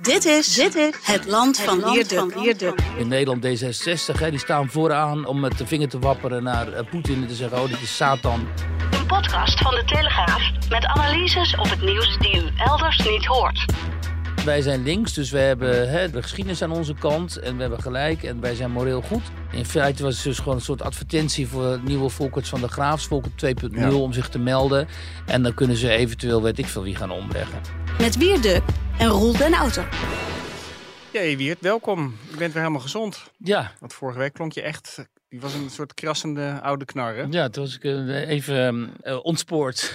Dit is, dit is het land van Wierde. In Nederland D66, hè, die staan vooraan om met de vinger te wapperen naar uh, Poetin en te zeggen: oh, dit is Satan. Een podcast van de Telegraaf met analyses op het nieuws die u elders niet hoort. Wij zijn links, dus we hebben hè, de geschiedenis aan onze kant en we hebben gelijk en wij zijn moreel goed. In feite was het dus gewoon een soort advertentie voor nieuwe volkers van de Graafs, Volkert 2.0, om zich te melden. En dan kunnen ze eventueel, weet ik veel, wie gaan ombrengen. Met Wierde en Roel den Auto. Ja, Wiert, welkom. Je bent weer helemaal gezond. Ja. Want vorige week klonk je echt die was een soort krassende oude knar, hè? Ja, toen was ik uh, even uh, ontspoord.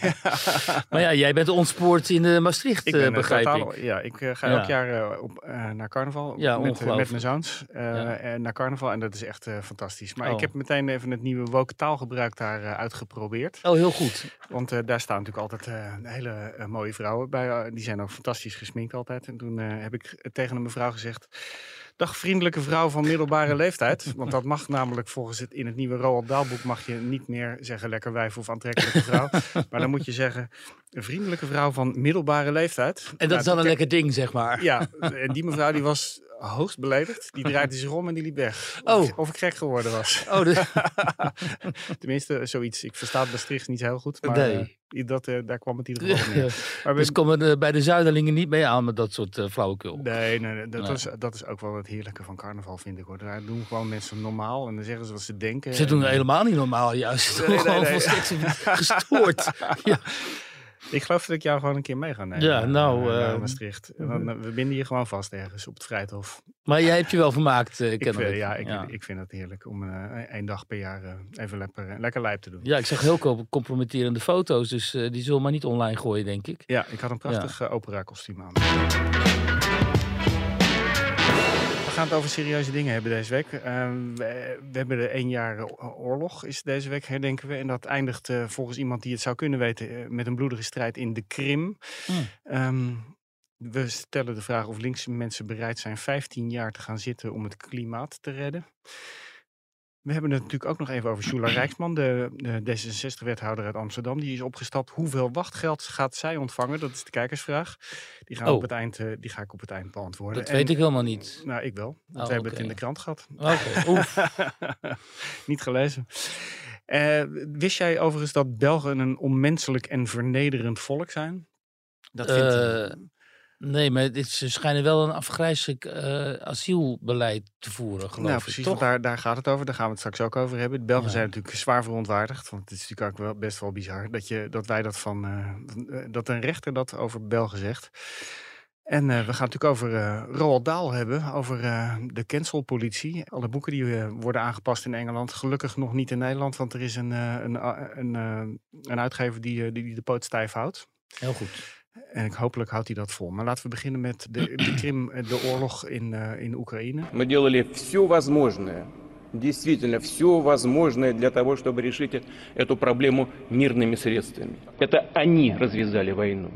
maar ja, jij bent ontspoord in uh, Maastricht, ik ben, begrijp totaal, ik. Ja, ik ga elk jaar op, naar carnaval ja, met, met mijn zoons. Naar carnaval en dat is echt fantastisch. Maar oh. ik heb meteen even het nieuwe woke taalgebruik daar uitgeprobeerd. Oh, heel goed. Want daar staan natuurlijk altijd hele mooie vrouwen bij. die zijn ook fantastisch gesminkt altijd. En toen heb ik tegen een mevrouw gezegd... Dag vriendelijke vrouw van middelbare leeftijd. Want dat mag namelijk volgens het in het nieuwe Roald Daalboek mag je niet meer zeggen lekker wijf of aantrekkelijke vrouw. maar dan moet je zeggen een vriendelijke vrouw van middelbare leeftijd. En dat nou, is dan een lekker ding, zeg maar. Ja, en die mevrouw die was hoogst beledigd. Die draaide zich om en die liep weg. Oh. Of, of ik gek geworden was. Oh, dus... Tenminste, zoiets. Ik versta Maastricht niet heel goed. Maar nee. uh, dat, uh, daar kwam het ieder geval mee. Maar dus komen we bij de Zuiderlingen niet mee aan met dat soort uh, flauwekul? Nee, nee, nee, dat, nee. Is, dat is ook wel het heerlijke van carnaval, vind ik. Hoor. Daar doen gewoon mensen normaal en dan zeggen ze wat ze denken. Ze doen helemaal niet normaal, juist. Nee, gewoon nee. gestoord. ja. Ik geloof dat ik jou gewoon een keer mee ga nemen. Ja, nou... Naar Maastricht. Dan, we binden je gewoon vast ergens op het Vrijthof. Maar jij hebt je wel vermaakt, uh, ik vind, ja, ik, ja. ik vind het heerlijk om uh, één dag per jaar even lekker, lekker lijp te doen. Ja, ik zag heel compromitterende foto's, dus die zullen maar niet online gooien, denk ik. Ja, ik had een prachtig opera kostuum aan. We gaan het over serieuze dingen hebben deze week. Uh, we, we, hebben de één jaar oorlog is deze week herdenken we. En dat eindigt uh, volgens iemand die het zou kunnen weten uh, met een bloedige strijd in de Krim. Mm. Um, we stellen de vraag of linkse mensen bereid zijn 15 jaar te gaan zitten om het klimaat te redden. We hebben het natuurlijk ook nog even over Shula Rijksman, de, de D66-wethouder uit Amsterdam. Die is opgestapt. Hoeveel wachtgeld gaat zij ontvangen? Dat is de kijkersvraag. Die, gaan oh. op het eind, uh, die ga ik op het eind beantwoorden. Dat en, weet ik helemaal niet. Nou, ik wel. Oh, we hebben het in de krant gehad. Okay. niet gelezen. Uh, wist jij overigens dat Belgen een onmenselijk en vernederend volk zijn? Dat vindt uh, Nee, maar dit, ze schijnen wel een afgrijzelijk uh, asielbeleid te voeren, geloof nou, ik. Precies, toch? Daar, daar gaat het over. Daar gaan we het straks ook over hebben. De Belgen ja. zijn natuurlijk zwaar verontwaardigd. Want het is natuurlijk ook wel best wel bizar dat, je, dat wij dat van. Uh, dat een rechter dat over Belgen zegt. En uh, we gaan het natuurlijk over uh, Roald Dahl hebben, over uh, de cancelpolitie. Alle boeken die worden aangepast in Engeland, gelukkig nog niet in Nederland, want er is een, een, een, een uitgever die, die de poot stijf houdt. Heel goed. En ik, hopelijk houdt hij dat vol. Maar laten we beginnen met de, de Krim, de oorlog in, uh, in Oekraïne. Мы делали все возможное, действительно все возможное для того, чтобы решить эту проблему мирными средствами. Это они развязали войну,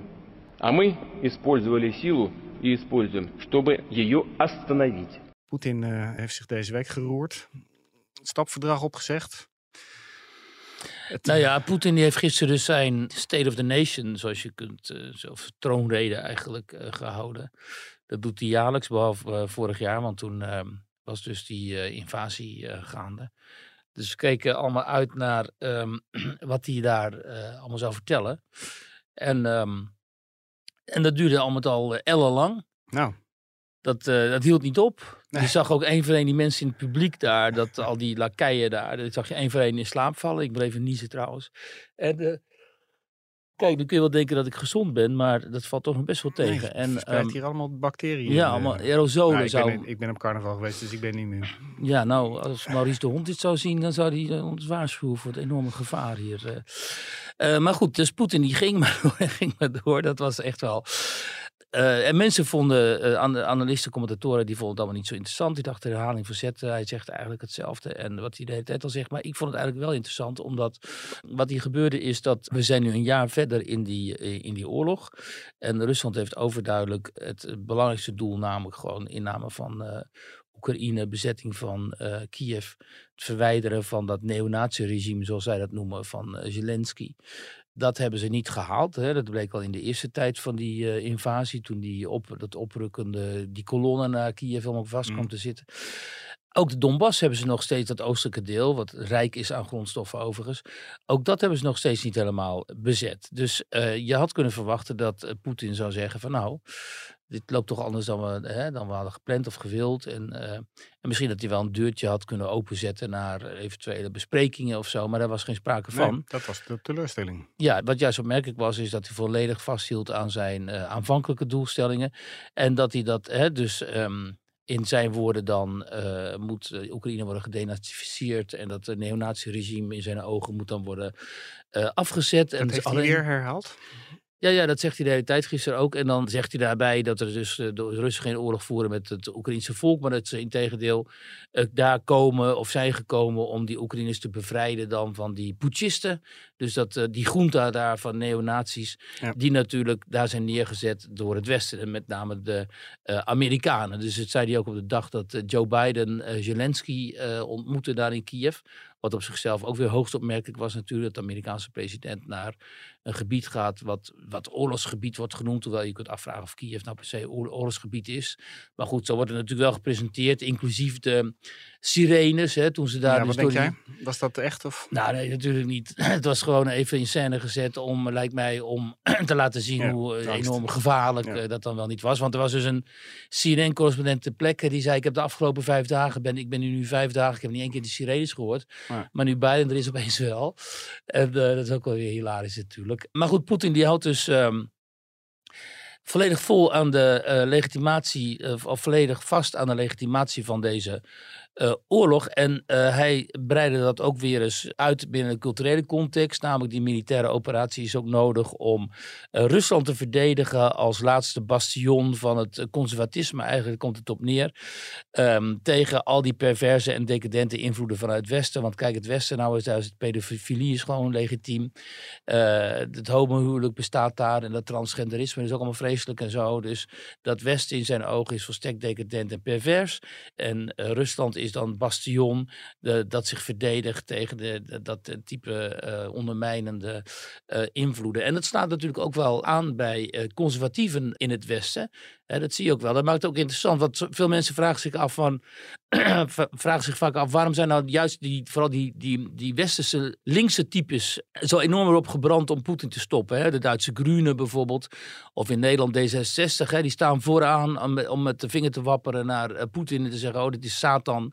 а мы использовали силу и используем, чтобы ее остановить. Poetin uh, heeft zich deze week geroerd. Het stapverdrag opgezegd. Het, nou ja, Poetin heeft gisteren dus zijn State of the Nation, zoals je kunt, uh, of troonrede eigenlijk, uh, gehouden. Dat doet hij jaarlijks, behalve uh, vorig jaar, want toen was dus die invasie gaande. Dus we keken allemaal uit naar um, wat hij daar allemaal zou vertellen. En, um, en dat duurde allemaal al ellenlang. Nou. Dat, dat hield niet op. Nee. Je zag ook één voor één die mensen in het publiek daar, dat, al die lakeien daar, dat zag je één voor één in slaap vallen. Ik bleef in niezen trouwens. En, uh, Kijk, dan kun je wel denken dat ik gezond ben, maar dat valt toch nog best wel Nee, tegen. het en ehm, hier allemaal bacteriën. ja, allemaal eh. aerosolen Nou, ik, zou... ben, ik ben op carnaval geweest, dus ik ben niet meer. Ja, nou, als Maurice de Hond dit zou zien, dan zou hij eh, ons waarschuwen voor het enorme gevaar hier. eh. Eh, maar goed, dus Poetin die ging maar ging maar door. Dat was echt wel... Eh, en mensen vonden, eh, an- analisten, commentatoren, die vonden het allemaal niet zo interessant. Die dachten de herhaling verzetten. Hij zegt eigenlijk hetzelfde. En wat hij de hele tijd al zegt. Maar ik vond het eigenlijk wel interessant, omdat wat hier gebeurde is dat we zijn nu een jaar verder in die, eh, in die oorlog. En Rusland heeft overduidelijk het belangrijkste doel, namelijk gewoon inname van eh, Oekraïne, bezetting van eh, Kiev, het verwijderen van dat neonazi-regime, zoals zij dat noemen, van eh, Zelensky. Dat hebben ze niet gehaald. Hè. Dat bleek al in de eerste tijd van die eh, invasie, toen die op, dat oprukkende, die kolonne naar Kiev helemaal vast kwam Mm. te zitten. Ook de Donbass hebben ze nog steeds, dat oostelijke deel, wat rijk is aan grondstoffen overigens. Ook dat hebben ze nog steeds niet helemaal bezet. Dus eh, je had kunnen verwachten dat eh, Poetin zou zeggen van nou, dit loopt toch anders dan we, hè, dan we hadden gepland of gewild. En, eh, en misschien dat hij wel een deurtje had kunnen openzetten naar eventuele besprekingen of zo. Maar daar was geen sprake van. Nee, dat was de teleurstelling. Ja, wat juist opmerkelijk was, is dat hij volledig vasthield aan zijn eh, aanvankelijke doelstellingen. En dat hij dat hè, dus ehm, in zijn woorden dan eh, moet Oekraïne worden gedenazificeerd. En dat het neonazi-regime in zijn ogen moet dan worden afgezet. en Dat heeft hij alleen- weer herhaald. Ja, ja, dat zegt hij de hele tijd gisteren ook. En dan zegt hij daarbij dat er dus eh, de Russen geen oorlog voeren met het Oekraïnse volk, maar dat ze in tegendeel eh, daar komen of zijn gekomen om die Oekraïners te bevrijden dan van die putschisten. Dus dat eh, die junta daar van neonazies, Ja. die natuurlijk daar zijn neergezet door het Westen en met name de eh, Amerikanen. Dus het zei hij ook op de dag dat eh, Joe Biden Zelensky ontmoette daar in Kiev. Wat op zichzelf ook weer hoogst opmerkelijk was natuurlijk. Dat de Amerikaanse president naar een gebied gaat wat, wat oorlogsgebied wordt genoemd. Hoewel je kunt afvragen of Kiev nou per se oor- oorlogsgebied is. Maar goed, zo wordt het natuurlijk wel gepresenteerd. Inclusief de sirenes. Hè, toen ze daar ja, wat denk door jij? die- Was dat echt? Of? nou, nee, natuurlijk niet. Het was gewoon even in scène gezet om, lijkt mij, om te laten zien Ja, hoe eh, angst. enorm gevaarlijk Ja. eh, dat dan wel niet was. Want er was dus een CNN-correspondent ter plekke die zei: Ik heb de afgelopen vijf dagen, ben, ik ben nu, nu vijf dagen, ik heb niet één keer de sirenes gehoord. Ja. Maar nu Biden er is opeens wel. En eh, dat is ook wel weer hilarisch natuurlijk. Maar goed, Poetin die houdt dus. ehm, volledig vol aan de legitimatie, of volledig vast aan de legitimatie van deze eh, oorlog. En eh, hij breidde dat ook weer eens uit binnen een culturele context. Namelijk die militaire operatie is ook nodig om eh, Rusland te verdedigen als laatste bastion van het conservatisme. Eigenlijk komt het op neer. Ehm, tegen al die perverse en decadente invloeden vanuit het Westen. Want kijk, het Westen nou is daar, is pedofilie is gewoon legitiem. Het homohuwelijk bestaat daar en dat transgenderisme is ook allemaal vreselijk en zo. Dus dat Westen in zijn ogen is volstrekt decadent en pervers. En Rusland is dan bastion dat zich verdedigt tegen de, dat eh, type eh, ondermijnende eh, invloeden. En dat staat natuurlijk ook wel aan bij eh, conservatieven in het Westen. Dat zie je ook wel. Dat maakt het ook interessant. Want veel mensen vragen zich af van. vragen zich vaak af waarom zijn nou juist die, vooral die, die, die westerse linkse types zo enorm erop gebrand om Poetin te stoppen. Hè? De Duitse Groenen bijvoorbeeld. Of in Nederland D66. Hè? Die staan vooraan om, om met de vinger te wapperen naar Poetin en te zeggen: Oh, dit is Satan.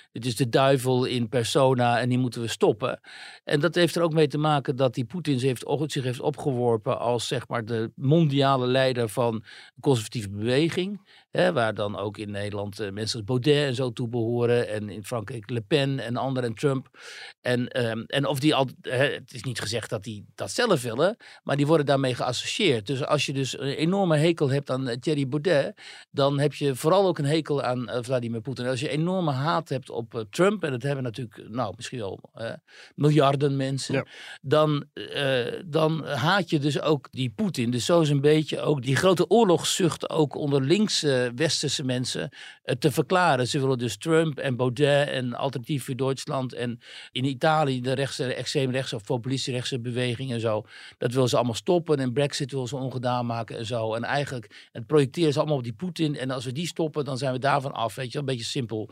Dit is de duivel in persona en die moeten we stoppen. En dat heeft er ook mee te maken dat die Poetin zich heeft, opgeworpen als zeg maar de mondiale leider van de conservatieve beweging. Hè, waar dan ook in Nederland eh, mensen als Baudet en zo toe behoren. En in Frankrijk Le Pen en anderen en Trump. En, ehm, en of die al, hè, het is niet gezegd dat die dat zelf willen, maar die worden daarmee geassocieerd. Dus als je dus een enorme hekel hebt aan eh, Thierry Baudet, dan heb je vooral ook een hekel aan eh, Vladimir Poetin. Als je enorme haat hebt op eh, Trump, en dat hebben natuurlijk, nou, misschien wel eh, miljarden mensen, Ja. dan, eh, dan haat je dus ook die Poetin. Dus zo is een beetje ook die grote oorlogszucht ook onder linkse westerse mensen eh, te verklaren. Ze willen dus Trump en Baudet en Alternatief voor Duitsland en in Italië de rechtse, extreemrechtse of populistische beweging en zo. Dat willen ze allemaal stoppen en Brexit willen ze ongedaan maken en zo. En eigenlijk, het projecteren ze allemaal op die Poetin. En als we die stoppen, dan zijn we daarvan af. Weet je, een beetje simpel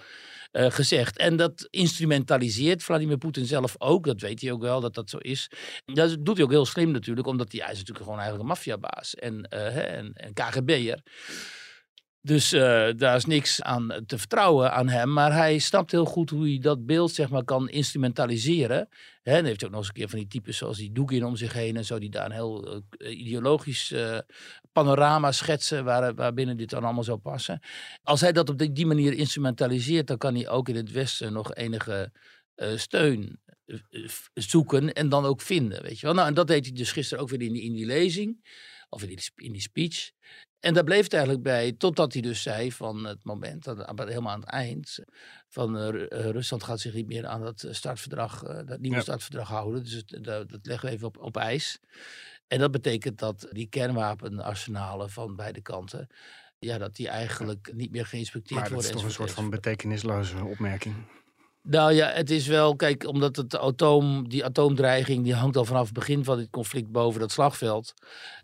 eh, gezegd. En dat instrumentaliseert Vladimir Poetin zelf ook. Dat weet hij ook wel, dat dat zo is. Dat doet hij ook heel slim natuurlijk, omdat hij, is natuurlijk gewoon eigenlijk een maffiabaas en, hè, en, en KGB'er. Dus uh, daar is niks aan te vertrouwen aan hem. Maar hij snapt heel goed hoe hij dat beeld zeg maar, kan instrumentaliseren. Hè, en heeft ook nog eens een keer van die types zoals die Dugin om zich heen en zo. Die daar een heel uh, ideologisch uh, panorama schetsen waar, waarbinnen dit dan allemaal zou passen. Als hij dat op die, die manier instrumentaliseert, dan kan hij ook in het Westen nog enige steun zoeken en dan ook vinden. Weet je wel? Nou, en dat deed hij dus gisteren ook weer in die, in die lezing. Of in die, in die speech. En daar bleef het eigenlijk bij, totdat hij dus zei van het moment, helemaal aan het eind, van uh, Rusland gaat zich niet meer aan dat startverdrag, uh, dat nieuwe ja. startverdrag houden. Dus het, dat, dat leggen we even op, op ijs. En dat betekent dat die kernwapenarsenalen van beide kanten, ja, dat die eigenlijk niet meer geïnspecteerd worden. Maar dat is toch een soort van betekenisloze opmerking. Nou ja, het is wel, kijk, omdat het atoom, die atoomdreiging, die hangt al vanaf het begin van dit conflict boven dat slagveld.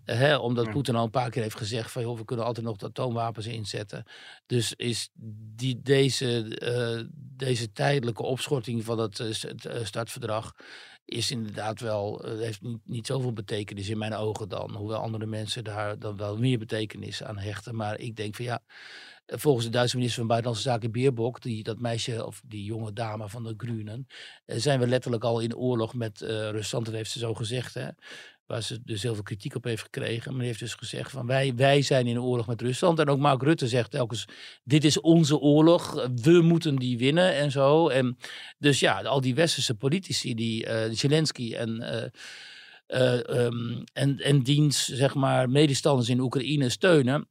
Uh, hè, omdat ja. Poetin al een paar keer heeft gezegd van, joh, we kunnen altijd nog de atoomwapens inzetten. Dus is die, deze, uh, deze tijdelijke opschorting van het uh, startverdrag is inderdaad wel, heeft niet, niet zoveel betekenis in mijn ogen dan. Hoewel andere mensen daar dan wel meer betekenis aan hechten. Maar ik denk van ja, volgens de Duitse minister van Buitenlandse Zaken Beerbok, die, dat meisje of die jonge dame van de Groenen, zijn we letterlijk al in oorlog met uh, Rusland. Dat heeft ze zo gezegd, hè, waar ze dus heel veel kritiek op heeft gekregen. Maar die heeft dus gezegd van wij, wij zijn in oorlog met Rusland. En ook Mark Rutte zegt telkens, dit is onze oorlog, we moeten die winnen en zo. En dus ja, al die westerse politici, die uh, Zelensky en... Uh, en, en diens, zeg maar, medestanders in Oekraïne steunen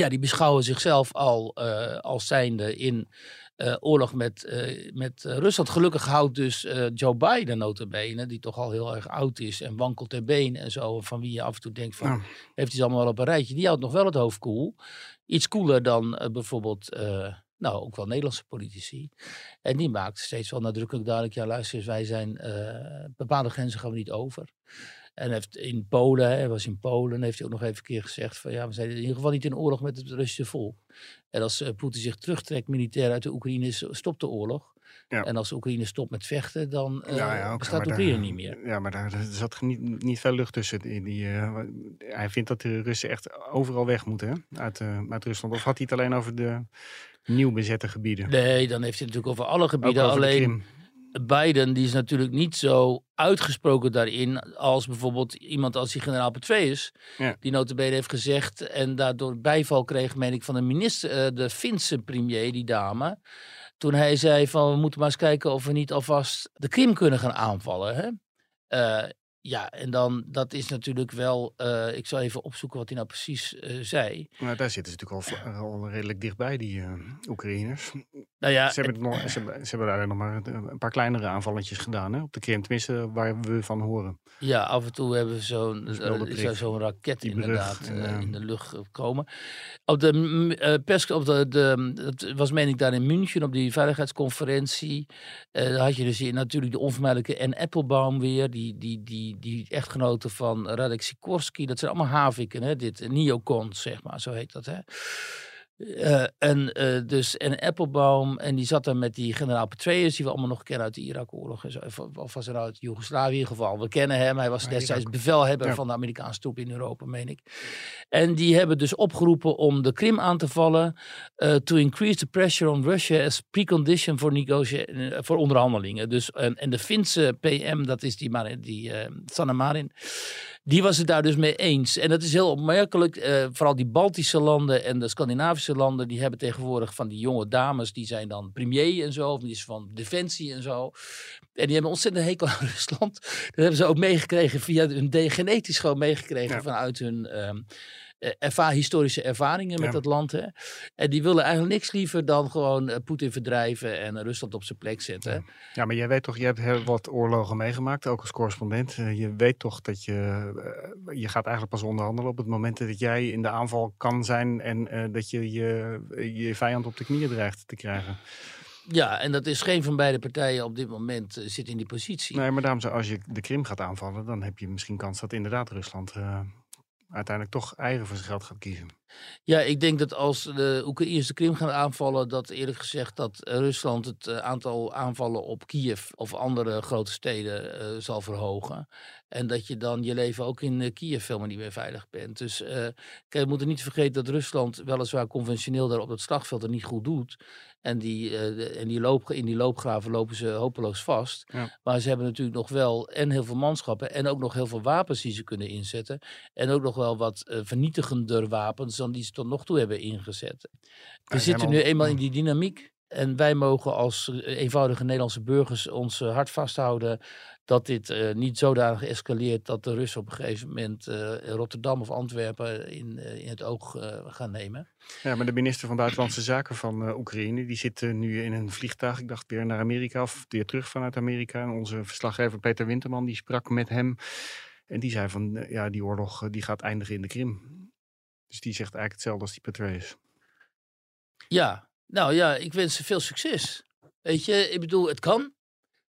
ja, die beschouwen zichzelf al uh, als zijnde in uh, oorlog met, uh, met Rusland. Gelukkig houdt dus Joe Biden notabene, die toch al heel erg oud is en wankelt ter been en zo, van wie je af en toe denkt van, ja. heeft hij ze allemaal wel op een rijtje. Die houdt nog wel het hoofd koel. Iets koeler dan bijvoorbeeld, nou ook wel Nederlandse politici. En die maakt steeds wel nadrukkelijk duidelijk, ja luister eens, wij zijn, bepaalde grenzen gaan we niet over. En heeft in Polen, hij was in Polen, heeft hij ook nog even een keer gezegd van ja, we zijn in ieder geval niet in oorlog met het Russische volk. En als uh, Poetin zich terugtrekt militair uit de Oekraïne, stopt de oorlog. Ja. En als Oekraïne stopt met vechten, dan uh, ja, ja, okay, bestaat Oekraïne daar, niet meer. Ja, maar daar, daar zat niet, niet veel lucht tussen. Die, die uh, hij vindt dat de Russen echt overal weg moeten hè? Uit, uit Rusland. Of had hij het alleen over de nieuw bezette gebieden? Nee, dan heeft hij het natuurlijk over alle gebieden. Over alleen Biden die is natuurlijk niet zo uitgesproken daarin als bijvoorbeeld iemand als die generaal Petraeus. Ja. Die notabene heeft gezegd en daardoor bijval kreeg, meen ik, van de minister, uh, de Finse premier, die dame. Toen hij zei van we moeten maar eens kijken of we niet alvast de Krim kunnen gaan aanvallen. Hè? Uh, ja, en dan, dat is natuurlijk wel, uh, ik zal even opzoeken wat hij nou precies uh, zei. Nou, daar zitten ze natuurlijk al, al redelijk dichtbij, die uh, Oekraïners. Nou ja, ze, hebben nog, ze, hebben, ze hebben daar nog maar een paar kleinere aanvalletjes gedaan, hè, op de Krim, tenminste waar we van horen. Ja, af en toe hebben we zo'n raket inderdaad in de lucht gekomen. Op de pers, op de, de, dat was meen ik daar in München, op die veiligheidsconferentie, had je dus hier natuurlijk de onvermijdelijke en Applebaum weer, die, die, die die, echtgenoten van Radek Sikorski, dat zijn allemaal haviken, hè? dit neocons, zeg maar, zo heet dat. Hè? Uh, en, uh, dus, en Applebaum, en die zat dan met die generaal Petraeus, die we allemaal nog kennen uit de Irak-oorlog. Of was er uit Joegoslavië in ieder geval. We kennen hem, hij was destijds Irak. bevelhebber ja. van de Amerikaanse troep in Europa, meen ik. En die hebben dus opgeroepen om de Krim aan te vallen. Uh, to increase the pressure on Russia as precondition voor, voor onderhandelingen. Dus, en, en de Finse PM, dat is die, die Sanna Marin die was het daar dus mee eens. En dat is heel opmerkelijk. Uh, vooral die Baltische landen en de Scandinavische landen, die hebben tegenwoordig van die jonge dames, die zijn dan premier en zo, of die is van defensie en zo. En die hebben ontzettend hekel aan Rusland. Dat hebben ze ook meegekregen via hun genetisch gewoon meegekregen ja. vanuit hun. Um, ervaar, historische ervaringen met ja. dat land. Hè? En die willen eigenlijk niks liever dan gewoon uh, Poetin verdrijven en Rusland op zijn plek zetten. Ja. ja. maar jij weet toch, je hebt heel wat oorlogen meegemaakt, ook als correspondent. Je weet toch dat je, je gaat eigenlijk pas onderhandelen op het moment dat jij in de aanval kan zijn en dat je, je je vijand op de knieën dreigt te krijgen. Ja, en dat is geen van beide partijen op dit moment uh, zit in die positie. Nee, maar daarom, als je de Krim gaat aanvallen, dan heb je misschien kans dat inderdaad Rusland uh, uiteindelijk toch eigen voor zijn geld gaat kiezen. Ja, ik denk dat als de Oekraïners de Krim gaan aanvallen, dat eerlijk gezegd dat Rusland het eh, aantal aanvallen op Kiev of andere grote steden uh, zal verhogen. En dat je dan je leven ook in Kiev helemaal niet meer veilig bent. Dus uh, kijk, we moeten niet vergeten dat Rusland weliswaar conventioneel daar op het slagveld er niet goed doet. En, die, uh, en die loop, in die loopgraven lopen ze hopeloos vast. Ja. Maar ze hebben natuurlijk nog wel en heel veel manschappen en ook nog heel veel wapens die ze kunnen inzetten. En ook nog wel wat vernietigender wapens dan die ze tot nog toe hebben ingezet. We zitten nu eenmaal in die dynamiek. En wij mogen als eenvoudige Nederlandse burgers ons hart vasthouden dat dit uh, niet zodanig escaleert dat de Russen op een gegeven moment uh, Rotterdam of Antwerpen in, uh, in het oog gaan nemen. Ja, maar de minister van Buitenlandse Zaken van Oekraïne, die zit nu in een vliegtuig, ik dacht weer naar Amerika of weer terug vanuit Amerika. En onze verslaggever Peter Winterman, die sprak met hem en die zei van, ja, die oorlog die gaat eindigen in de Krim. Dus die zegt eigenlijk hetzelfde als die Petraeus. Ja, nou ja, ik wens ze veel succes. Weet je, ik bedoel, het kan.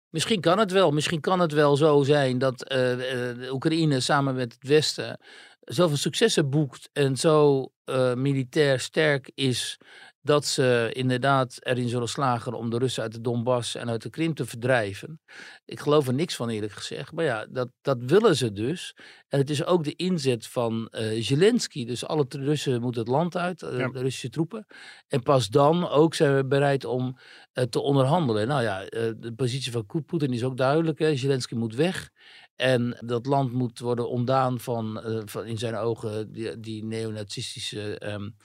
Misschien kan het wel. Misschien kan het wel zo zijn dat de Oekraïne samen met het Westen zoveel successen boekt en zo uh, militair sterk is dat ze inderdaad erin zullen slagen om de Russen uit de Donbass en uit de Krim te verdrijven. Ik geloof er niks van eerlijk gezegd, maar ja, dat, dat willen ze dus. En het is ook de inzet van uh, Zelensky, dus alle Russen moeten het land uit, uh, ja. de Russische troepen. En pas dan ook zijn we bereid om uh, te onderhandelen. Nou ja, de positie van Poetin is ook duidelijk, hè. Zelensky moet weg. En dat land moet worden ontdaan van, van in zijn ogen, die, die neonazistische um,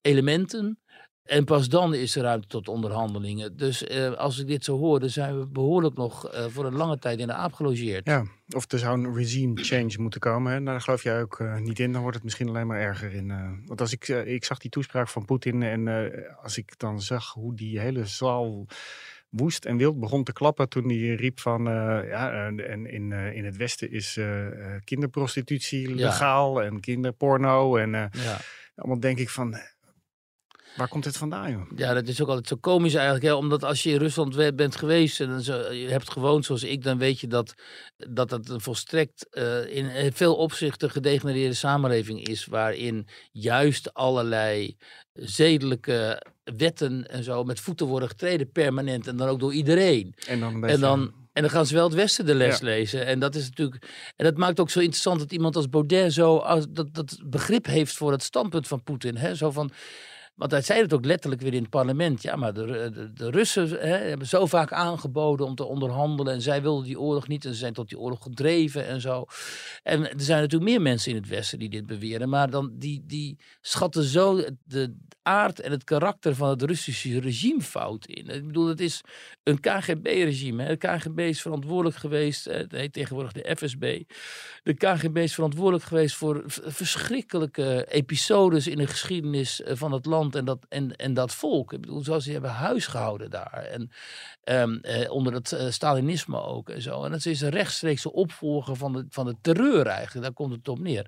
elementen. En pas dan is er ruimte tot onderhandelingen. Dus uh, als ik dit zo hoor, dan zijn we behoorlijk nog uh, voor een lange tijd in de aap gelogeerd. Ja, of er zou een regime change moeten komen. Hè? Nou, daar geloof jij ook uh, niet in. Dan wordt het misschien alleen maar erger. In, want als ik, ik zag die toespraak van Poetin en als ik dan zag hoe die hele zaal woest en wild begon te klappen toen hij riep van ja, en in, in het Westen is kinderprostitutie legaal ja. en kinderporno. En ja. allemaal denk ik van Waar komt dit vandaan, joh? Ja, dat is ook altijd zo komisch eigenlijk. Hè? Omdat als je in Rusland bent geweest en zo, je hebt gewoond zoals ik, dan weet je dat dat, dat een volstrekt uh, in veel opzichten gedegenereerde samenleving is. Waarin juist allerlei zedelijke wetten en zo met voeten worden getreden permanent. En dan ook door iedereen. En dan, en dan en dan gaan ze wel het Westen de les ja. lezen. En dat is natuurlijk. En dat maakt ook zo interessant dat iemand als Baudet zo dat, dat begrip heeft voor het standpunt van Poetin. Zo van. Want hij zei het ook letterlijk weer in het parlement. Ja, maar de, de, de Russen hè, hebben zo vaak aangeboden om te onderhandelen. En zij wilden die oorlog niet. En ze zijn tot die oorlog gedreven en zo. En er zijn natuurlijk meer mensen in het Westen die dit beweren. Maar dan, die, die schatten zo de aard en het karakter van het Russische regime fout in. Ik bedoel, het is een KGB-regime. Het KGB is verantwoordelijk geweest. Het heet tegenwoordig de FSB. De KGB is verantwoordelijk geweest voor verschrikkelijke episodes in de geschiedenis van het land en dat, en, en dat volk. Ik bedoel, zoals ze hebben huisgehouden daar. En um, eh, onder het uh, Stalinisme ook en zo. En dat is een rechtstreekse opvolger van de, van de terreur eigenlijk. Daar komt het op neer.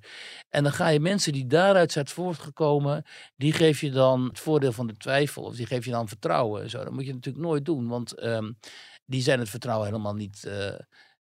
En dan ga je mensen die daaruit zijn voortgekomen, die geef je dan het voordeel van de twijfel. Of die geef je dan vertrouwen en zo. Dat moet je natuurlijk nooit doen, want um, die zijn het vertrouwen helemaal niet, uh,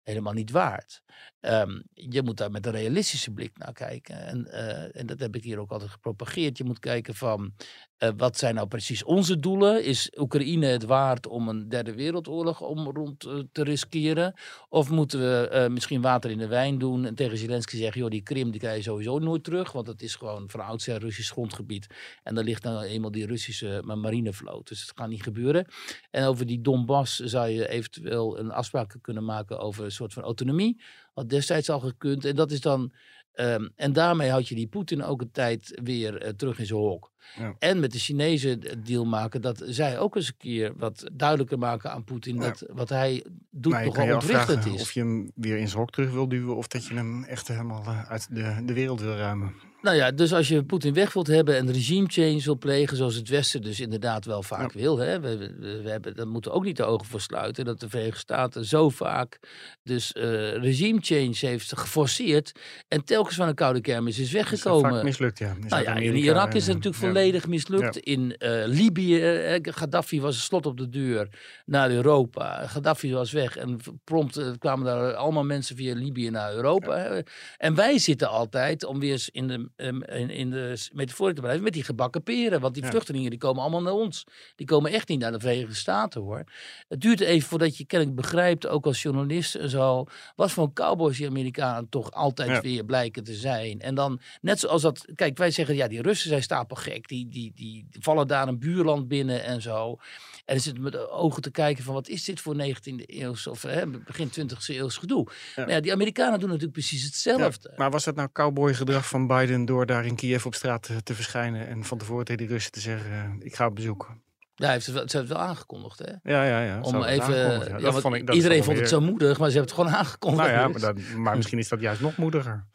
helemaal niet waard. Um, je moet daar met een realistische blik naar kijken. En, uh, en dat heb ik hier ook altijd gepropageerd. Je moet kijken van uh, wat zijn nou precies onze doelen? Is Oekraïne het waard om een derde wereldoorlog om rond uh, te riskeren? Of moeten we misschien water in de wijn doen en tegen Zelensky zeggen: joh, die Krim die krijg je sowieso nooit terug, want het is gewoon van oudsher Russisch grondgebied. En daar ligt nou eenmaal die Russische marinevloot. Dus het gaat niet gebeuren. En over die Donbass zou je eventueel een afspraak kunnen maken over een soort van autonomie. Wat destijds al gekund. En dat is dan. Um, en daarmee had je die Poetin ook een tijd weer uh, terug in zijn hok. Ja. En met de Chinezen deal maken dat zij ook eens een keer wat duidelijker maken aan Poetin ja. dat wat hij doet maar nogal ontwrichtend is. Of je hem weer in zijn hok terug wil duwen of dat je hem echt helemaal uh, uit de, de wereld wil ruimen. Nou ja, dus als je Poetin weg wilt hebben en regime change wil plegen, zoals het Westen dus inderdaad wel vaak ja. wil, hè, we, we, we, hebben, daar moeten ook niet de ogen voor sluiten, dat de Verenigde Staten zo vaak dus uh, regime change heeft geforceerd en telkens van een koude kermis is weggekomen. Is vaak mislukt, ja. Is nou ja, in Irak is het natuurlijk ja. volledig mislukt. In uh, Libië, Gaddafi was een slot op de deur naar Europa. Gaddafi was weg en prompt uh, kwamen daar allemaal mensen via Libië naar Europa. En wij zitten altijd, om weer eens in de um, in, in de metafoor te blijven, met die gebakken peren. Want die Ja. vluchtelingen die komen allemaal naar ons. Die komen echt niet naar de Verenigde Staten hoor. Het duurt even voordat je kennelijk begrijpt, ook als journalist en zo, wat voor cowboys die Amerikanen toch altijd Ja. weer blijken te zijn. En dan, net zoals dat, kijk, wij zeggen, ja, die Russen zijn stapelgek. Die, die, die vallen daar een buurland binnen en zo. En dan zitten met de ogen te kijken van, wat is dit voor 19e eeuws of hè, begin 20e eeuws gedoe. Ja. Ja, die Amerikanen doen natuurlijk precies hetzelfde. Maar was dat nou cowboygedrag van Biden door daar in Kiev op straat te, te verschijnen en van tevoren tegen die Russen te zeggen, eh, ik ga op bezoek? Ja, hij heeft het wel, ze hebben het wel aangekondigd, hè? Ja, ja, ja. Om even, ja. vond ik- iedereen vond het zo moedig, maar ze hebben het gewoon aangekondigd. Nou ja, maar, dat, maar misschien is dat juist nog moediger.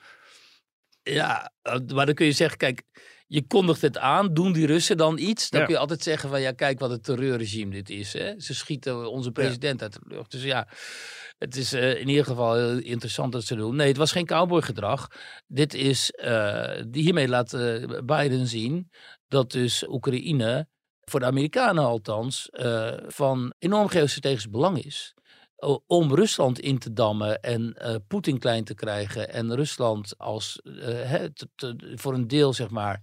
Ja, eh, maar dan kun je zeggen, kijk, je kondigt het aan, doen die Russen dan iets? Dan Ja. kun je altijd zeggen van, ja, kijk wat een terreurregime dit is. Hè? Ze schieten onze president uit de lucht. Dus ja, het is eh, in ieder geval heel interessant dat ze doen. Nee, het was geen cowboygedrag. Dit is, die- hiermee laat eh, Biden zien dat dus Oekraïne, voor de Amerikanen althans, van enorm geostrategisch belang is om Rusland in te dammen en eh, Poetin klein te krijgen en Rusland als eh, voor een deel zeg maar